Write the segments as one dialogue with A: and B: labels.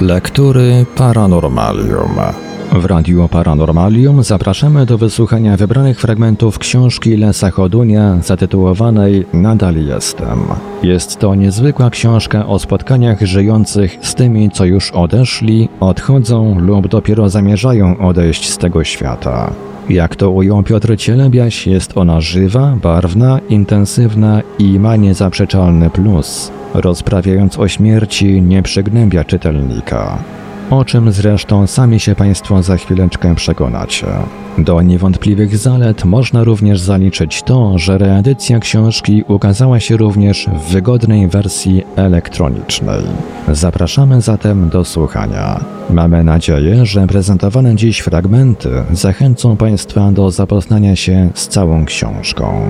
A: Lektury Paranormalium. W Radiu Paranormalium zapraszamy do wysłuchania wybranych fragmentów książki Lesa Chodunia zatytułowanej Nadal jestem. Jest to niezwykła książka o spotkaniach żyjących z tymi, co już odeszli, odchodzą lub dopiero zamierzają odejść z tego świata. Jak to ujął Piotr Cielebiaś, jest ona żywa, barwna, intensywna i ma niezaprzeczalny plus. Rozprawiając o śmierci, nie przygnębia czytelnika. O czym zresztą sami się Państwo za chwileczkę przekonacie. Do niewątpliwych zalet można również zaliczyć to, że reedycja książki ukazała się również w wygodnej wersji elektronicznej. Zapraszamy zatem do słuchania. Mamy nadzieję, że prezentowane dziś fragmenty zachęcą Państwa do zapoznania się z całą książką.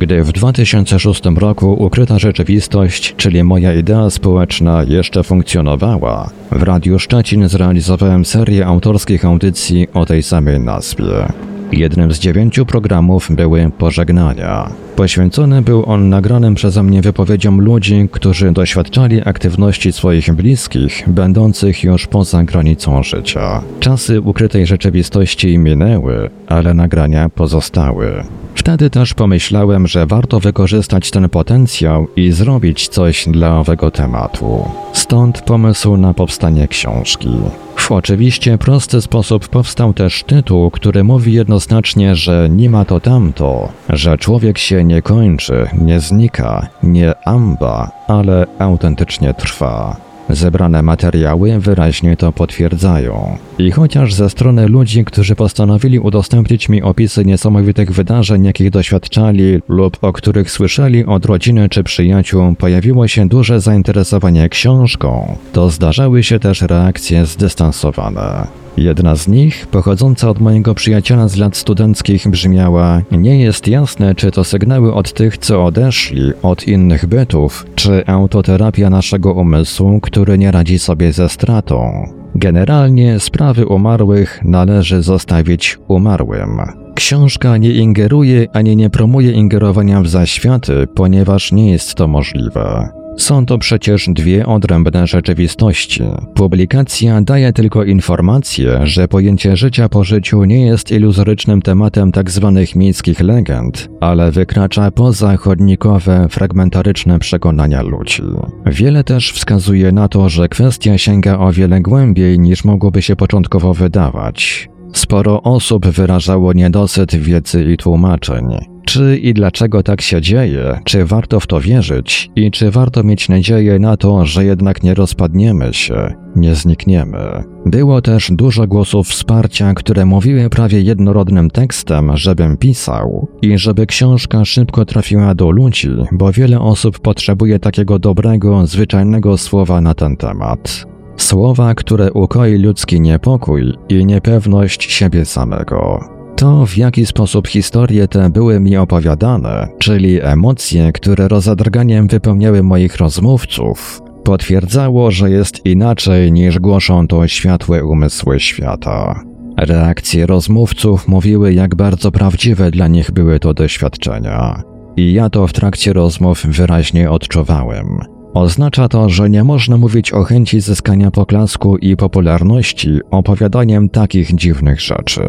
A: Gdy w 2006 roku ukryta rzeczywistość, czyli moja idea społeczna, jeszcze funkcjonowała, w Radiu Szczecin zrealizowałem serię autorskich audycji o tej samej nazwie. Jednym z dziewięciu programów były pożegnania. Poświęcony był on nagranym przeze mnie wypowiedziom ludzi, którzy doświadczali aktywności swoich bliskich, będących już poza granicą życia. Czasy ukrytej rzeczywistości minęły, ale nagrania pozostały. Wtedy też pomyślałem, że warto wykorzystać ten potencjał i zrobić coś dla owego tematu. Stąd pomysł na powstanie książki. W oczywiście prosty sposób powstał też tytuł, który mówi jednoznacznie, że nie ma to tamto, że człowiek się nie kończy, nie znika, nie amba, ale autentycznie trwa. Zebrane materiały wyraźnie to potwierdzają. I chociaż ze strony ludzi, którzy postanowili udostępnić mi opisy niesamowitych wydarzeń, jakich doświadczali lub o których słyszeli od rodziny czy przyjaciół, pojawiło się duże zainteresowanie książką, to zdarzały się też reakcje zdystansowane. Jedna z nich, pochodząca od mojego przyjaciela z lat studenckich, brzmiała: Nie jest jasne, czy to sygnały od tych, co odeszli, od innych bytów, czy autoterapia naszego umysłu, który nie radzi sobie ze stratą. Generalnie sprawy umarłych należy zostawić umarłym. Książka nie ingeruje ani nie promuje ingerowania w zaświaty, ponieważ nie jest to możliwe. Są to przecież dwie odrębne rzeczywistości. Publikacja daje tylko informację, że pojęcie życia po życiu nie jest iluzorycznym tematem tzw. Tak miejskich legend, ale wykracza poza chodnikowe, fragmentaryczne przekonania ludzi. Wiele też wskazuje na to, że kwestia sięga o wiele głębiej niż mogłoby się początkowo wydawać. Sporo osób wyrażało niedosyt wiedzy i tłumaczeń. Czy i dlaczego tak się dzieje? Czy warto w to wierzyć? I czy warto mieć nadzieję na to, że jednak nie rozpadniemy się, nie znikniemy? Było też dużo głosów wsparcia, które mówiły prawie jednorodnym tekstem, żebym pisał i żeby książka szybko trafiła do ludzi, bo wiele osób potrzebuje takiego dobrego, zwyczajnego słowa na ten temat. Słowa, które ukoi ludzki niepokój i niepewność siebie samego. To, w jaki sposób historie te były mi opowiadane, czyli emocje, które rozadrganiem wypełniały moich rozmówców, potwierdzało, że jest inaczej niż głoszą to światłe umysły świata. Reakcje rozmówców mówiły, jak bardzo prawdziwe dla nich były to doświadczenia. I ja to w trakcie rozmów wyraźnie odczuwałem. Oznacza to, że nie można mówić o chęci zyskania poklasku i popularności opowiadaniem takich dziwnych rzeczy.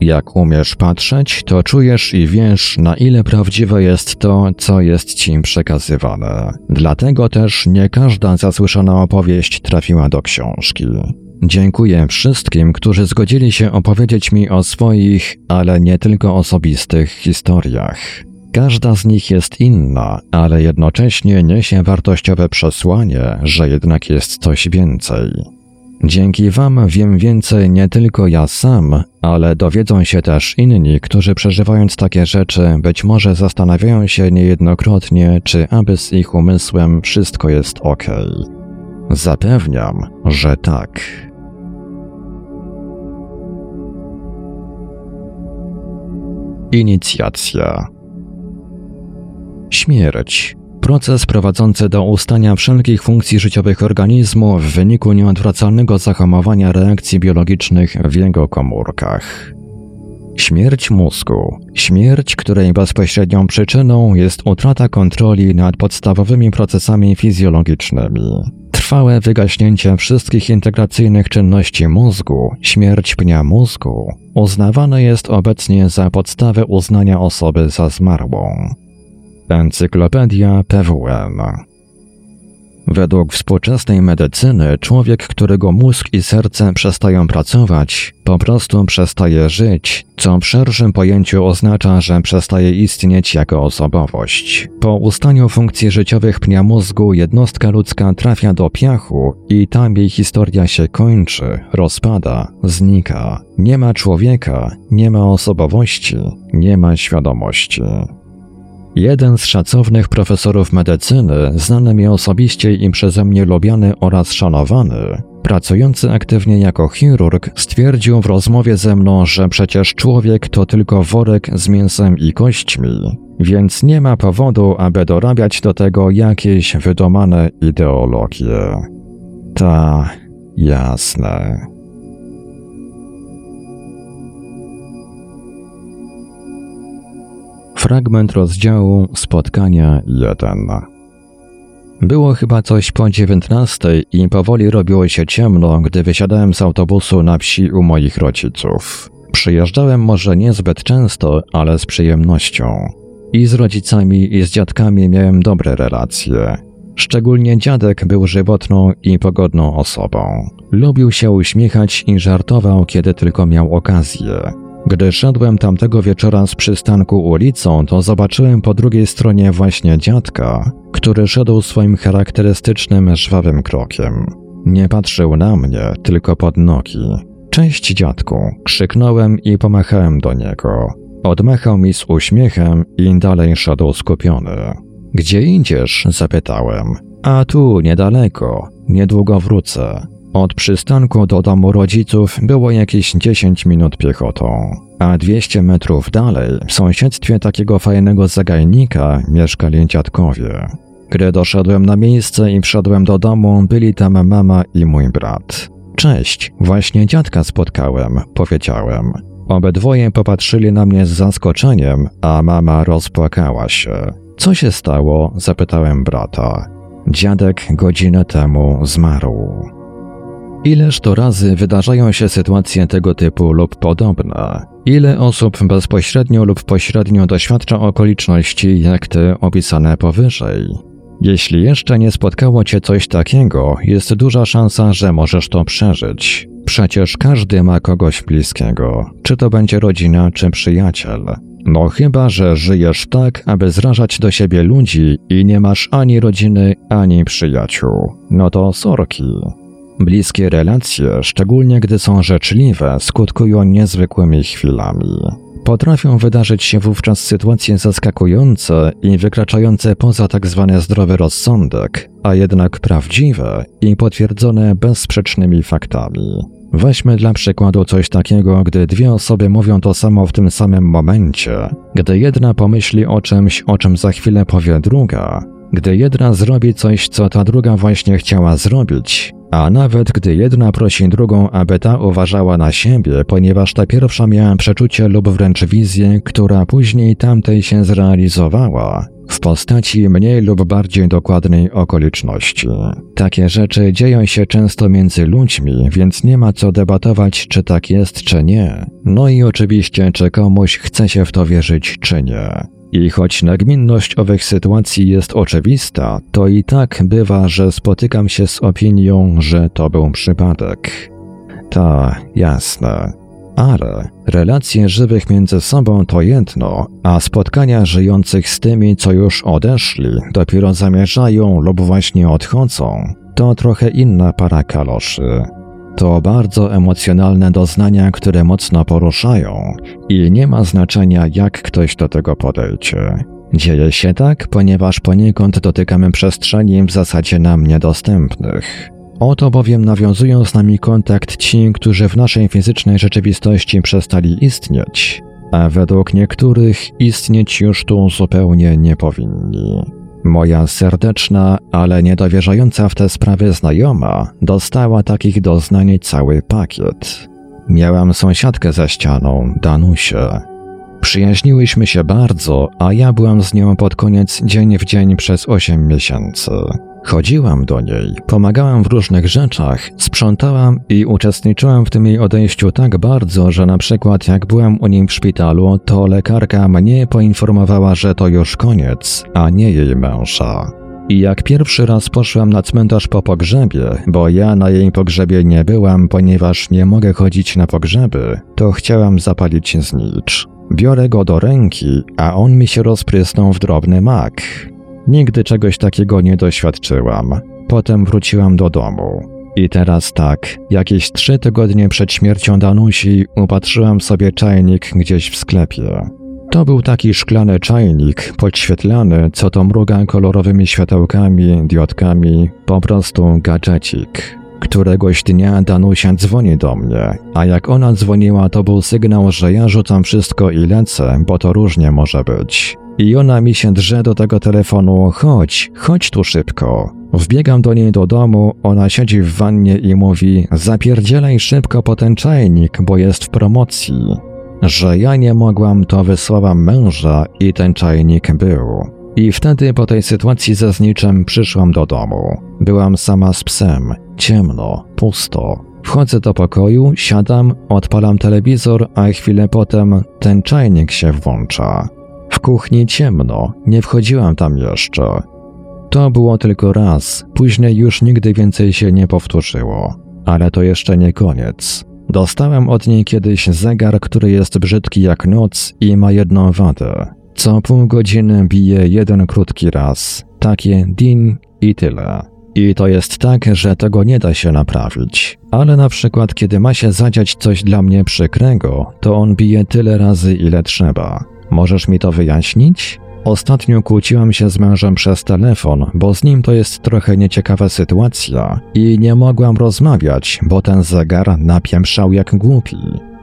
A: Jak umiesz patrzeć, to czujesz i wiesz, na ile prawdziwe jest to, co jest ci przekazywane. Dlatego też nie każda zasłyszana opowieść trafiła do książki. Dziękuję wszystkim, którzy zgodzili się opowiedzieć mi o swoich, ale nie tylko osobistych historiach. Każda z nich jest inna, ale jednocześnie niesie wartościowe przesłanie, że jednak jest coś więcej. Dzięki Wam wiem więcej nie tylko ja sam, ale dowiedzą się też inni, którzy przeżywając takie rzeczy być może zastanawiają się niejednokrotnie, czy aby z ich umysłem wszystko jest ok. Zapewniam, że tak. Inicjacja Śmierć Proces prowadzący do ustania wszelkich funkcji życiowych organizmu w wyniku nieodwracalnego zahamowania reakcji biologicznych w jego komórkach. Śmierć mózgu. Śmierć, której bezpośrednią przyczyną jest utrata kontroli nad podstawowymi procesami fizjologicznymi. Trwałe wygaśnięcie wszystkich integracyjnych czynności mózgu, śmierć pnia mózgu, uznawane jest obecnie za podstawę uznania osoby za zmarłą. Encyklopedia PWN Według współczesnej medycyny człowiek, którego mózg i serce przestają pracować, po prostu przestaje żyć, co w szerszym pojęciu oznacza, że przestaje istnieć jako osobowość. Po ustaniu funkcji życiowych pnia mózgu jednostka ludzka trafia do piachu i tam jej historia się kończy, rozpada, znika. Nie ma człowieka, nie ma osobowości, nie ma świadomości. Jeden z szacownych profesorów medycyny, znany mi osobiście i przeze mnie lubiany oraz szanowany, pracujący aktywnie jako chirurg, stwierdził w rozmowie ze mną, że przecież człowiek to tylko worek z mięsem i kośćmi, więc nie ma powodu, aby dorabiać do tego jakieś wydomane ideologie. Ta, jasne. Fragment rozdziału Spotkania 1. Było chyba coś po dziewiętnastej i powoli robiło się ciemno, gdy wysiadałem z autobusu na wsi u moich rodziców. Przyjeżdżałem może niezbyt często, ale z przyjemnością. I z rodzicami, i z dziadkami miałem dobre relacje. Szczególnie dziadek był żywotną i pogodną osobą. Lubił się uśmiechać i żartował, kiedy tylko miał okazję. Gdy szedłem tamtego wieczora z przystanku ulicą, to zobaczyłem po drugiej stronie właśnie dziadka, który szedł swoim charakterystycznym, żwawym krokiem. Nie patrzył na mnie, tylko pod nogi. Cześć dziadku, krzyknąłem i pomachałem do niego. Odmachał mi z uśmiechem i dalej szedł skupiony. Gdzie idziesz? zapytałem. A tu, niedaleko. Niedługo wrócę. Od przystanku do domu rodziców było jakieś 10 minut piechotą, a 200 metrów dalej, w sąsiedztwie takiego fajnego zagajnika, mieszkali dziadkowie. Gdy doszedłem na miejsce i wszedłem do domu, byli tam mama i mój brat. Cześć, właśnie dziadka spotkałem, powiedziałem. Obydwoje popatrzyli na mnie z zaskoczeniem, a mama rozpłakała się. Co się stało? zapytałem brata. Dziadek godzinę temu zmarł. Ileż to razy wydarzają się sytuacje tego typu lub podobne? Ile osób bezpośrednio lub pośrednio doświadcza okoliczności jak te opisane powyżej? Jeśli jeszcze nie spotkało cię coś takiego, jest duża szansa, że możesz to przeżyć. Przecież każdy ma kogoś bliskiego, czy to będzie rodzina, czy przyjaciel. No chyba, że żyjesz tak, aby zrażać do siebie ludzi i nie masz ani rodziny, ani przyjaciół. No to sorki. Bliskie relacje, szczególnie gdy są życzliwe, skutkują niezwykłymi chwilami. Potrafią wydarzyć się wówczas sytuacje zaskakujące i wykraczające poza tzw. Tak zdrowy rozsądek, a jednak prawdziwe i potwierdzone bezsprzecznymi faktami. Weźmy dla przykładu coś takiego, gdy dwie osoby mówią to samo w tym samym momencie, gdy jedna pomyśli o czymś, o czym za chwilę powie druga, gdy jedna zrobi coś, co ta druga właśnie chciała zrobić, a nawet gdy jedna prosi drugą, aby ta uważała na siebie, ponieważ ta pierwsza miała przeczucie lub wręcz wizję, która później tamtej się zrealizowała, w postaci mniej lub bardziej dokładnej okoliczności. Takie rzeczy dzieją się często między ludźmi, więc nie ma co debatować, czy tak jest, czy nie. No i oczywiście, czy komuś chce się w to wierzyć, czy nie. I choć nagminność owych sytuacji jest oczywista, to i tak bywa, że spotykam się z opinią, że to był przypadek. Ta, jasne. Ale relacje żywych między sobą to jedno, a spotkania żyjących z tymi, co już odeszli, dopiero zamierzają lub właśnie odchodzą, to trochę inna para kaloszy. To bardzo emocjonalne doznania, które mocno poruszają i nie ma znaczenia, jak ktoś do tego podejdzie. Dzieje się tak, ponieważ poniekąd dotykamy przestrzeni w zasadzie nam niedostępnych. Oto bowiem nawiązują z nami kontakt ci, którzy w naszej fizycznej rzeczywistości przestali istnieć, a według niektórych istnieć już tu zupełnie nie powinni. Moja serdeczna, ale niedowierzająca w te sprawy znajoma dostała takich doznań cały pakiet. Miałam sąsiadkę za ścianą, Danusię. Przyjaźniłyśmy się bardzo, a ja byłam z nią pod koniec dzień w dzień przez 8 miesięcy. Chodziłam do niej, pomagałam w różnych rzeczach, sprzątałam i uczestniczyłam w tym jej odejściu tak bardzo, że na przykład jak byłam u niej w szpitalu, to lekarka mnie poinformowała, że to już koniec, a nie jej męża. I jak pierwszy raz poszłam na cmentarz po pogrzebie, bo ja na jej pogrzebie nie byłam, ponieważ nie mogę chodzić na pogrzeby, to chciałam zapalić znicz. Biorę go do ręki, a on mi się rozprysnął w drobny mak. Nigdy czegoś takiego nie doświadczyłam. Potem wróciłam do domu. I teraz tak, jakieś trzy tygodnie przed śmiercią Danusi upatrzyłam sobie czajnik gdzieś w sklepie. To był taki szklany czajnik, podświetlany, co to mruga kolorowymi światełkami, diodkami, po prostu gadżecik. Któregoś dnia Danusia dzwoni do mnie, a jak ona dzwoniła, to był sygnał, że ja rzucam wszystko i lecę, bo to różnie może być. I ona mi się drze do tego telefonu, chodź, chodź tu szybko. Wbiegam do niej do domu, ona siedzi w wannie i mówi, zapierdzielaj szybko po ten czajnik, bo jest w promocji. Że ja nie mogłam, to wysłałam męża i ten czajnik był. I wtedy po tej sytuacji ze zniczem przyszłam do domu. Byłam sama z psem, ciemno, pusto. Wchodzę do pokoju, siadam, odpalam telewizor, a chwilę potem ten czajnik się włącza. W kuchni ciemno, nie wchodziłam tam jeszcze. To było tylko raz, później już nigdy więcej się nie powtórzyło. Ale to jeszcze nie koniec. Dostałem od niej kiedyś zegar, który jest brzydki jak noc i ma jedną wadę. Co pół godziny bije jeden krótki raz. Takie din i tyle. I to jest tak, że tego nie da się naprawić. Ale na przykład, kiedy ma się zadziać coś dla mnie przykrego, to on bije tyle razy, ile trzeba. Możesz mi to wyjaśnić? Ostatnio kłóciłam się z mężem przez telefon, bo z nim to jest trochę nieciekawa sytuacja i nie mogłam rozmawiać, bo ten zegar napięprzał jak głupi.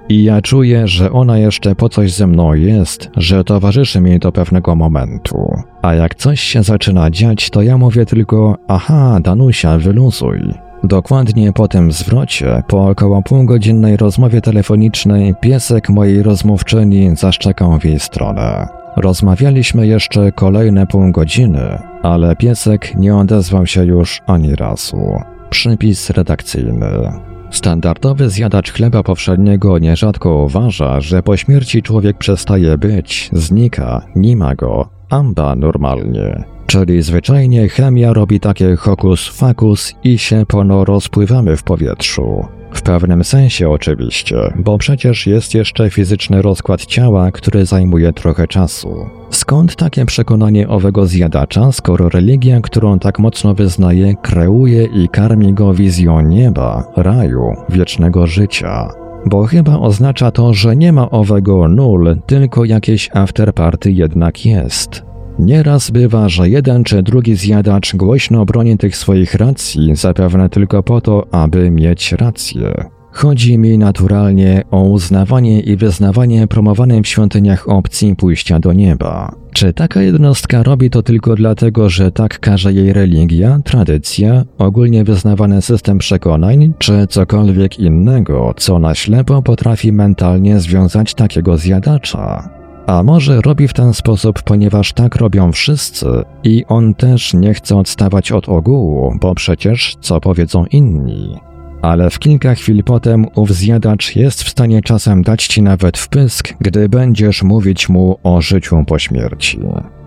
A: I ja czuję, że ona jeszcze po coś ze mną jest, że towarzyszy mi do pewnego momentu. A jak coś się zaczyna dziać, to ja mówię tylko: Aha, Danusia, wyluzuj. Dokładnie po tym zwrocie, po około półgodzinnej rozmowie telefonicznej, piesek mojej rozmówczyni zaszczekał w jej stronę. Rozmawialiśmy jeszcze kolejne pół godziny, ale piesek nie odezwał się już ani razu. Przypis redakcyjny. Standardowy zjadacz chleba powszedniego nierzadko uważa, że po śmierci człowiek przestaje być, znika, nie ma go, amba normalnie. Czyli zwyczajnie chemia robi takie hokus fakus i się pono rozpływamy w powietrzu. W pewnym sensie oczywiście, bo przecież jest jeszcze fizyczny rozkład ciała, który zajmuje trochę czasu. Skąd takie przekonanie owego zjadacza, skoro religia, którą tak mocno wyznaje, kreuje i karmi go wizją nieba, raju, wiecznego życia? Bo chyba oznacza to, że nie ma owego nul, tylko jakieś afterparty jednak jest. Nieraz bywa, że jeden czy drugi zjadacz głośno broni tych swoich racji, zapewne tylko po to, aby mieć rację. Chodzi mi naturalnie o uznawanie i wyznawanie promowanej w świątyniach opcji pójścia do nieba. Czy taka jednostka robi to tylko dlatego, że tak każe jej religia, tradycja, ogólnie wyznawany system przekonań, czy cokolwiek innego, co na ślepo potrafi mentalnie związać takiego zjadacza? A może robi w ten sposób, ponieważ tak robią wszyscy i on też nie chce odstawać od ogółu, bo przecież co powiedzą inni? Ale w kilka chwil potem ów zjadacz jest w stanie czasem dać ci nawet wpysk, gdy będziesz mówić mu o życiu po śmierci.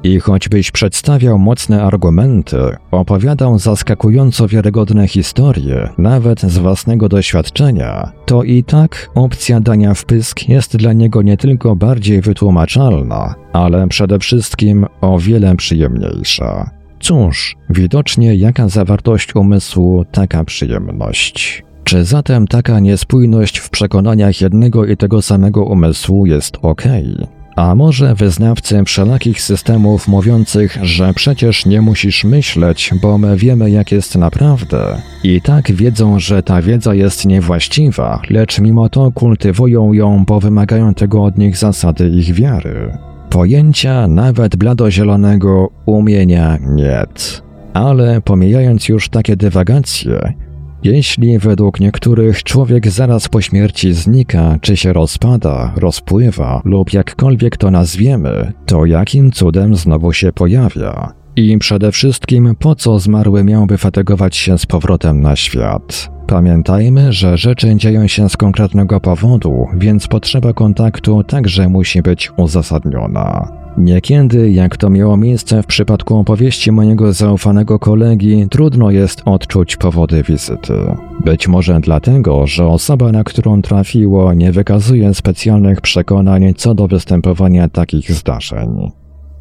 A: I choćbyś przedstawiał mocne argumenty, opowiadał zaskakująco wiarygodne historie, nawet z własnego doświadczenia, to i tak opcja dania wpysk jest dla niego nie tylko bardziej wytłumaczalna, ale przede wszystkim o wiele przyjemniejsza. Cóż, widocznie jaka zawartość umysłu, taka przyjemność. Czy zatem taka niespójność w przekonaniach jednego i tego samego umysłu jest ok? A może wyznawcy wszelakich systemów mówiących, że przecież nie musisz myśleć, bo my wiemy jak jest naprawdę, i tak wiedzą, że ta wiedza jest niewłaściwa, lecz mimo to kultywują ją, bo wymagają tego od nich zasady ich wiary. Pojęcia nawet bladozielonego umienia niet. Ale pomijając już takie dywagacje, Jeśli według niektórych człowiek zaraz po śmierci znika, czy się rozpada, rozpływa lub jakkolwiek to nazwiemy, to jakim cudem znowu się pojawia? I przede wszystkim, po co zmarły miałby fatygować się z powrotem na świat? Pamiętajmy, że rzeczy dzieją się z konkretnego powodu, więc potrzeba kontaktu także musi być uzasadniona. Niekiedy, jak to miało miejsce w przypadku opowieści mojego zaufanego kolegi, trudno jest odczuć powody wizyty. Być może dlatego, że osoba, na którą trafiło, nie wykazuje specjalnych przekonań co do występowania takich zdarzeń.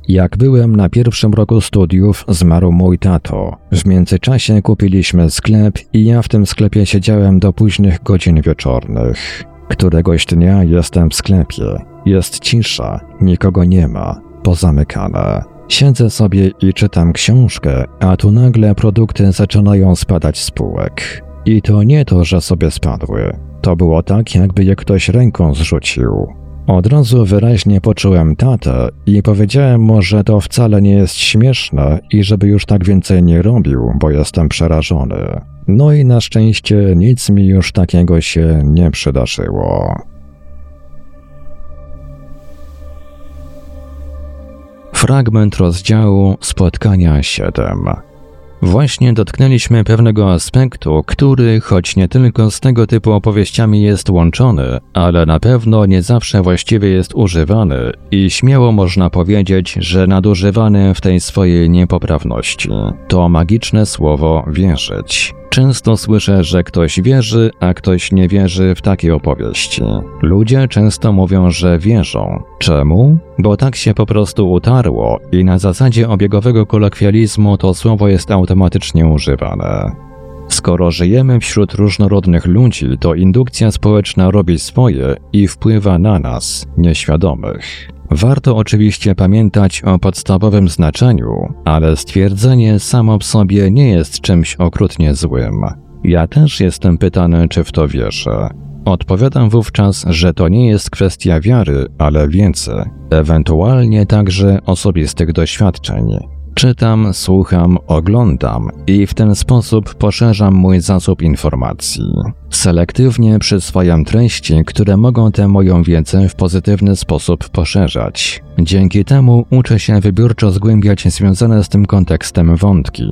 A: Jak byłem na pierwszym roku studiów, zmarł mój tato. W międzyczasie kupiliśmy sklep i ja w tym sklepie siedziałem do późnych godzin wieczornych. Któregoś dnia jestem w sklepie. Jest cisza, nikogo nie ma, pozamykane. Siedzę sobie i czytam książkę, a tu nagle produkty zaczynają spadać z półek. I to nie to, że sobie spadły. To było tak, jakby je ktoś ręką zrzucił. Od razu wyraźnie poczułem tatę i powiedziałem mu, że to wcale nie jest śmieszne i żeby już tak więcej nie robił, bo jestem przerażony. No i na szczęście nic mi już takiego się nie przydarzyło. Fragment rozdziału Spotkania 7. Właśnie dotknęliśmy pewnego aspektu, który, choć nie tylko z tego typu opowieściami jest łączony, ale na pewno nie zawsze właściwie jest używany i śmiało można powiedzieć, że nadużywany w tej swojej niepoprawności. To magiczne słowo wierzyć. Często słyszę, że ktoś wierzy, a ktoś nie wierzy w takie opowieści. Ludzie często mówią, że wierzą. Czemu? Bo tak się po prostu utarło i na zasadzie obiegowego kolokwializmu to słowo jest automatycznie używane. Skoro żyjemy wśród różnorodnych ludzi, to indukcja społeczna robi swoje i wpływa na nas, nieświadomych. Warto oczywiście pamiętać o podstawowym znaczeniu, ale stwierdzenie samo w sobie nie jest czymś okrutnie złym. Ja też jestem pytany, czy w to wierzę. Odpowiadam wówczas, że to nie jest kwestia wiary, ale wiedzy, ewentualnie także osobistych doświadczeń. Czytam, słucham, oglądam i w ten sposób poszerzam mój zasób informacji. Selektywnie przyswajam treści, które mogą tę moją wiedzę w pozytywny sposób poszerzać. Dzięki temu uczę się wybiórczo zgłębiać związane z tym kontekstem wątki.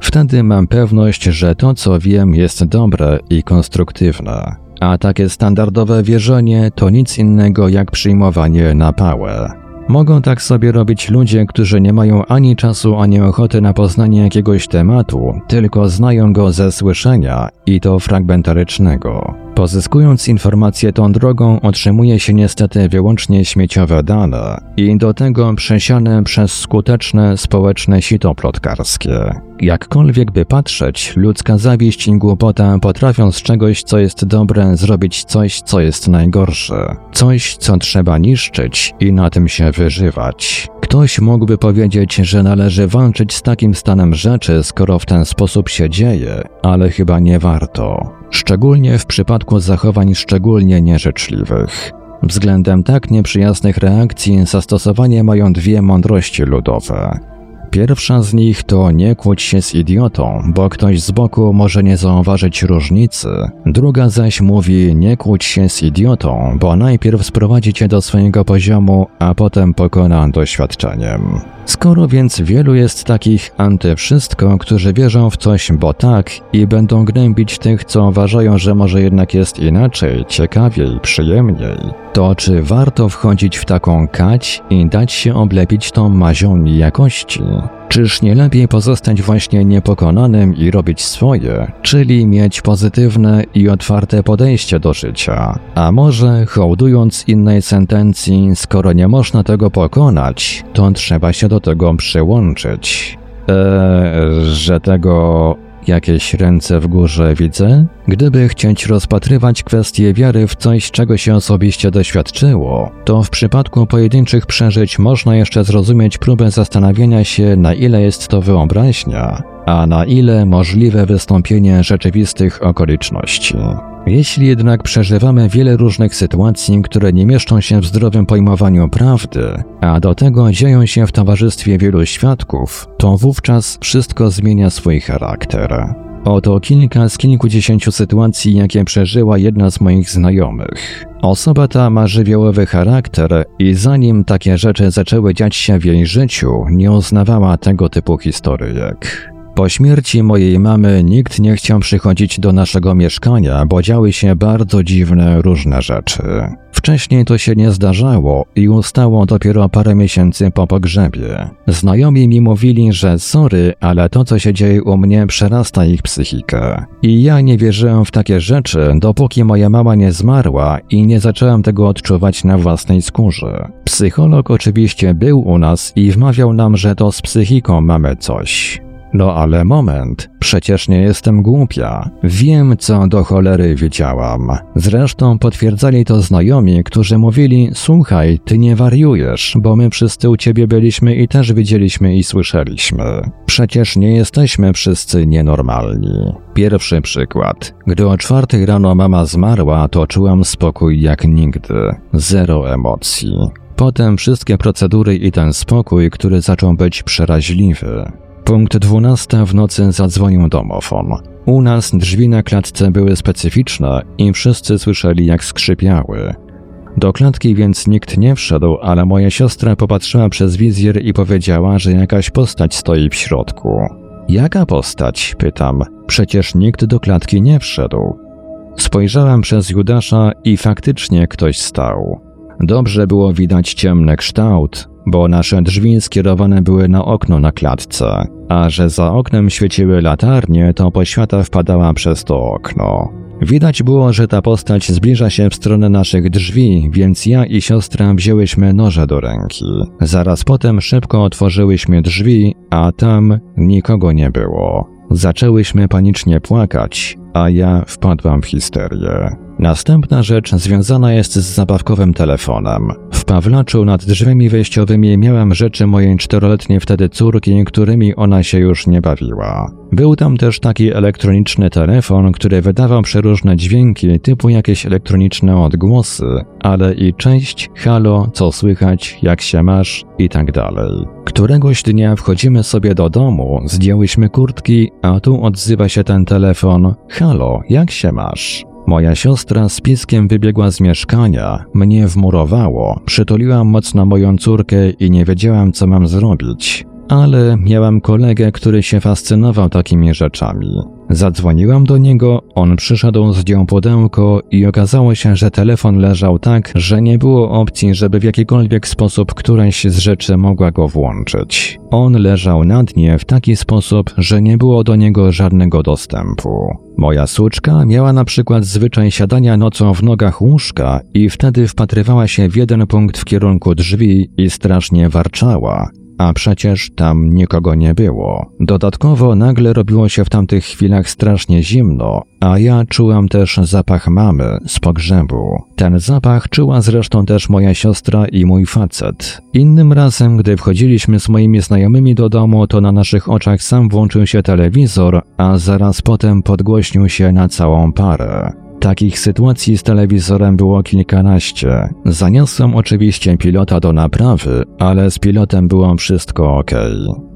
A: Wtedy mam pewność, że to, co wiem, jest dobre i konstruktywne. A takie standardowe wierzenie to nic innego jak przyjmowanie na pałę. Mogą tak sobie robić ludzie, którzy nie mają ani czasu, ani ochoty na poznanie jakiegoś tematu, tylko znają go ze słyszenia i to fragmentarycznego. Pozyskując informacje tą drogą, otrzymuje się niestety wyłącznie śmieciowe dane i do tego przesiane przez skuteczne społeczne sito plotkarskie. Jakkolwiek by patrzeć, ludzka zawiść i głupota potrafią z czegoś, co jest dobre, zrobić coś, co jest najgorsze. Coś, co trzeba niszczyć i na tym się wyżywać. Ktoś mógłby powiedzieć, że należy walczyć z takim stanem rzeczy, skoro w ten sposób się dzieje, ale chyba nie warto. Szczególnie w przypadku zachowań szczególnie nieżyczliwych. Względem tak nieprzyjaznych reakcji zastosowanie mają dwie mądrości ludowe. Pierwsza z nich to nie kłóć się z idiotą, bo ktoś z boku może nie zauważyć różnicy. Druga zaś mówi nie kłóć się z idiotą, bo najpierw sprowadzi cię do swojego poziomu, a potem pokona doświadczeniem. Skoro więc wielu jest takich antywszystko, którzy wierzą w coś, bo tak i będą gnębić tych, co uważają, że może jednak jest inaczej, ciekawiej, przyjemniej, to czy warto wchodzić w taką kać i dać się oblepić tą mazią jakości? Czyż nie lepiej pozostać właśnie niepokonanym i robić swoje, czyli mieć pozytywne i otwarte podejście do życia? A może, hołdując innej sentencji, skoro nie można tego pokonać, to trzeba się do tego przyłączyć? Eee, że tego jakieś ręce w górze widzę? Gdyby chcieć rozpatrywać kwestię wiary w coś, czego się osobiście doświadczyło, to w przypadku pojedynczych przeżyć można jeszcze zrozumieć próbę zastanawiania się, na ile jest to wyobraźnia, a na ile możliwe wystąpienie rzeczywistych okoliczności. Jeśli jednak przeżywamy wiele różnych sytuacji, które nie mieszczą się w zdrowym pojmowaniu prawdy, a do tego dzieją się w towarzystwie wielu świadków, to wówczas wszystko zmienia swój charakter. Oto kilka z kilkudziesięciu sytuacji, jakie przeżyła jedna z moich znajomych. Osoba ta ma żywiołowy charakter i zanim takie rzeczy zaczęły dziać się w jej życiu, nie uznawała tego typu historyjek. Po śmierci mojej mamy nikt nie chciał przychodzić do naszego mieszkania, bo działy się bardzo dziwne różne rzeczy. Wcześniej to się nie zdarzało i ustało dopiero parę miesięcy po pogrzebie. Znajomi mi mówili, że sorry, ale to co się dzieje u mnie przerasta ich psychikę. I ja nie wierzyłem w takie rzeczy, dopóki moja mama nie zmarła i nie zacząłem tego odczuwać na własnej skórze. Psycholog oczywiście był u nas i wmawiał nam, że to z psychiką mamy coś. No ale moment, przecież nie jestem głupia. Wiem, co do cholery wiedziałam. Zresztą potwierdzali to znajomi, którzy mówili: Słuchaj, ty nie wariujesz, bo my wszyscy u ciebie byliśmy i też widzieliśmy i słyszeliśmy. Przecież nie jesteśmy wszyscy nienormalni. Pierwszy przykład. Gdy o czwartej rano mama zmarła, to czułam spokój jak nigdy. Zero emocji. Potem wszystkie procedury i ten spokój, który zaczął być przeraźliwy. Punkt 12 w nocy zadzwonił domofon. U nas drzwi na klatce były specyficzne i wszyscy słyszeli jak skrzypiały. Do klatki więc nikt nie wszedł, ale moja siostra popatrzyła przez wizjer i powiedziała, że jakaś postać stoi w środku. Jaka postać? pytam. Przecież nikt do klatki nie wszedł. Spojrzałem przez Judasza i faktycznie ktoś stał. Dobrze było widać ciemny kształt, bo nasze drzwi skierowane były na okno na klatce, a że za oknem świeciły latarnie, to poświata wpadała przez to okno. Widać było, że ta postać zbliża się w stronę naszych drzwi, więc ja i siostra wzięłyśmy noże do ręki. Zaraz potem szybko otworzyłyśmy drzwi, a tam nikogo nie było. Zaczęłyśmy panicznie płakać, a ja wpadłam w histerię. Następna rzecz związana jest z zabawkowym telefonem. W Pawlaczu nad drzwiami wejściowymi miałem rzeczy mojej czteroletniej wtedy córki, którymi ona się już nie bawiła. Był tam też taki elektroniczny telefon, który wydawał przeróżne dźwięki, typu jakieś elektroniczne odgłosy, ale i cześć, halo, co słychać, jak się masz i tak dalej. Któregoś dnia wchodzimy sobie do domu, zdjęłyśmy kurtki, a tu odzywa się ten telefon: Halo, jak się masz? Moja siostra z piskiem wybiegła z mieszkania, mnie wmurowało, przytuliłam mocno moją córkę i nie wiedziałam, co mam zrobić. Ale miałam kolegę, który się fascynował takimi rzeczami. Zadzwoniłam do niego, on przyszedł, zdjął pudełko i okazało się, że telefon leżał tak, że nie było opcji, żeby w jakikolwiek sposób któraś z rzeczy mogła go włączyć. On leżał na dnie w taki sposób, że nie było do niego żadnego dostępu. Moja suczka miała na przykład zwyczaj siadania nocą w nogach łóżka i wtedy wpatrywała się w jeden punkt w kierunku drzwi i strasznie warczała, a przecież tam nikogo nie było. Dodatkowo nagle robiło się w tamtych chwilach strasznie zimno, a ja czułam też zapach mamy z pogrzebu. Ten zapach czuła zresztą też moja siostra i mój facet. Innym razem, gdy wchodziliśmy z moimi znajomymi do domu, to na naszych oczach sam włączył się telewizor, a zaraz potem podgłośnił się na całą parę. Takich sytuacji z telewizorem było kilkanaście. Zaniosłem oczywiście pilota do naprawy, ale z pilotem było wszystko ok.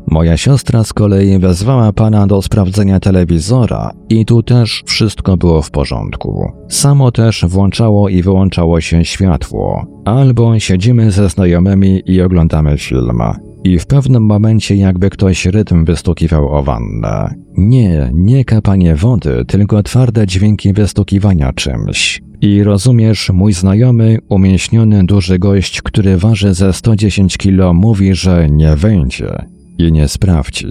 A: Moja siostra z kolei wezwała pana do sprawdzenia telewizora i tu też wszystko było w porządku. Samo też włączało i wyłączało się światło. Albo siedzimy ze znajomymi i oglądamy film. I w pewnym momencie jakby ktoś rytm wystukiwał o wannę. Nie, nie kapanie wody, tylko twarde dźwięki wystukiwania czymś. I rozumiesz, mój znajomy, umięśniony duży gość, który waży ze 110 kilo, mówi, że nie wejdzie i nie sprawdzi.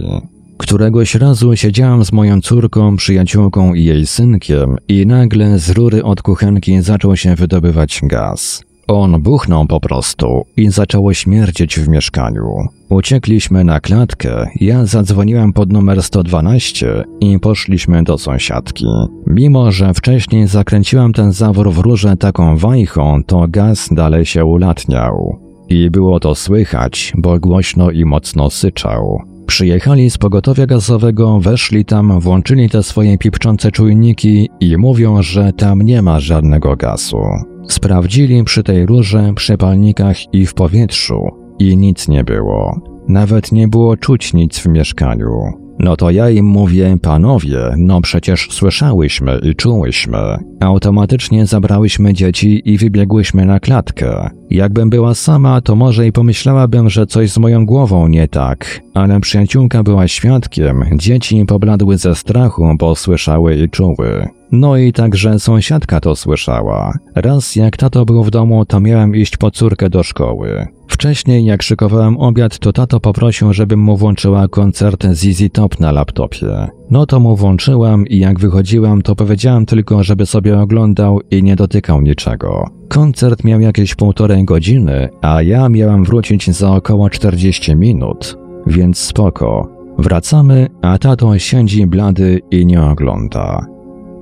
A: Któregoś razu siedziałam z moją córką, przyjaciółką i jej synkiem i nagle z rury od kuchenki zaczął się wydobywać gaz. On buchnął po prostu i zaczęło śmierdzieć w mieszkaniu. Uciekliśmy na klatkę, ja zadzwoniłem pod numer 112 i poszliśmy do sąsiadki. Mimo, że wcześniej zakręciłam ten zawór w rurze taką wajchą, to gaz dalej się ulatniał. I było to słychać, bo głośno i mocno syczał. Przyjechali z pogotowia gazowego, weszli tam, włączyli te swoje pipczące czujniki i mówią, że tam nie ma żadnego gazu. Sprawdzili przy tej rurze, przy palnikach i w powietrzu i nic nie było. Nawet nie było czuć nic w mieszkaniu. No to ja im mówię, panowie, no przecież słyszałyśmy i czułyśmy. Automatycznie zabrałyśmy dzieci i wybiegłyśmy na klatkę. Jakbym była sama, to może i pomyślałabym, że coś z moją głową nie tak, ale przyjaciółka była świadkiem, dzieci pobladły ze strachu, bo słyszały i czuły. No i także sąsiadka to słyszała. Raz jak tato był w domu, to miałem iść po córkę do szkoły. Wcześniej, jak szykowałem obiad, to tato poprosił, żebym mu włączyła koncert ZZ Top na laptopie. No to mu włączyłam i jak wychodziłam, to powiedziałam tylko, żeby sobie oglądał i nie dotykał niczego. Koncert miał jakieś półtorej godziny, a ja miałam wrócić za około 40 minut, więc spoko. Wracamy, a tato siedzi blady i nie ogląda.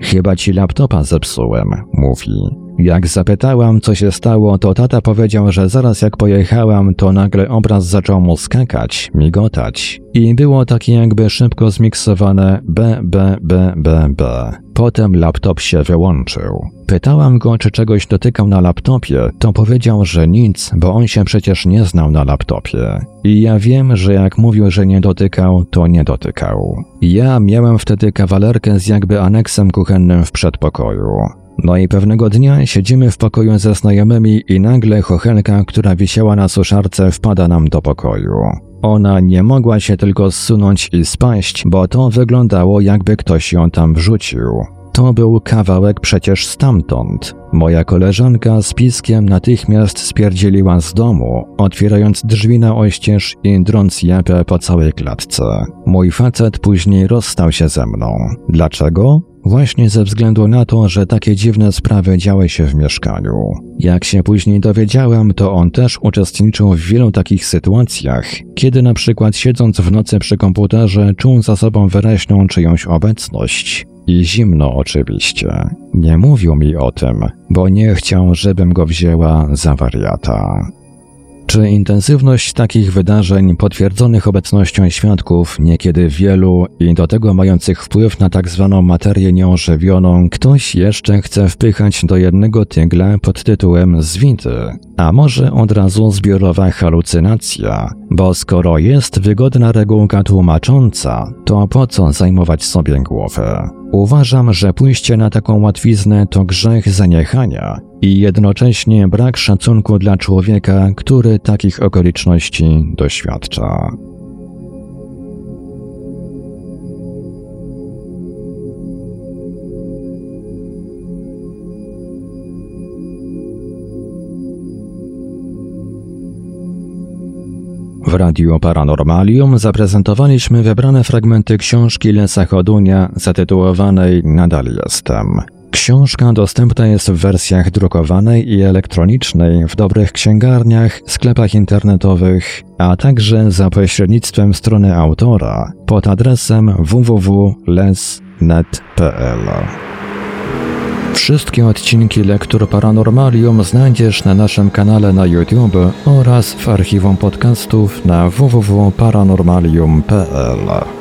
A: Chyba ci laptopa zepsułem, mówi. Jak zapytałam, co się stało, to tata powiedział, że zaraz jak pojechałam, to nagle obraz zaczął mu skakać, migotać. I było takie jakby szybko zmiksowane B, B, B, B, B. Potem laptop się wyłączył. Pytałam go, czy czegoś dotykał na laptopie, to powiedział, że nic, bo on się przecież nie znał na laptopie. I ja wiem, że jak mówił, że nie dotykał, to nie dotykał. Ja miałem wtedy kawalerkę z jakby aneksem kuchennym w przedpokoju. No i pewnego dnia siedzimy w pokoju ze znajomymi i nagle chochelka, która wisiała na suszarce, wpada nam do pokoju. Ona nie mogła się tylko zsunąć i spaść, bo to wyglądało jakby ktoś ją tam wrzucił. To był kawałek przecież stamtąd. Moja koleżanka z piskiem natychmiast spierdzieliła z domu, otwierając drzwi na oścież i drąc japę po całej klatce. Mój facet później rozstał się ze mną. Dlaczego? Właśnie ze względu na to, że takie dziwne sprawy działy się w mieszkaniu. Jak się później dowiedziałem, to on też uczestniczył w wielu takich sytuacjach, kiedy na przykład siedząc w nocy przy komputerze czuł za sobą wyraźną czyjąś obecność. I zimno oczywiście. Nie mówił mi o tym, bo nie chciał, żebym go wzięła za wariata. Czy intensywność takich wydarzeń potwierdzonych obecnością świadków, niekiedy wielu i do tego mających wpływ na tak zwaną materię nieożywioną, ktoś jeszcze chce wpychać do jednego tygla pod tytułem zwity? A może od razu zbiorowa halucynacja? Bo skoro jest wygodna regułka tłumacząca, to po co zajmować sobie głowę? Uważam, że pójście na taką łatwiznę to grzech zaniechania i jednocześnie brak szacunku dla człowieka, który takich okoliczności doświadcza. W Radiu Paranormalium zaprezentowaliśmy wybrane fragmenty książki Lesa Chodunia zatytułowanej Nadal jestem. Książka dostępna jest w wersjach drukowanej i elektronicznej w dobrych księgarniach, sklepach internetowych, a także za pośrednictwem strony autora pod adresem www.les.net.pl. Wszystkie odcinki Lektur Paranormalium znajdziesz na naszym kanale na YouTube oraz w archiwum podcastów na www.paranormalium.pl.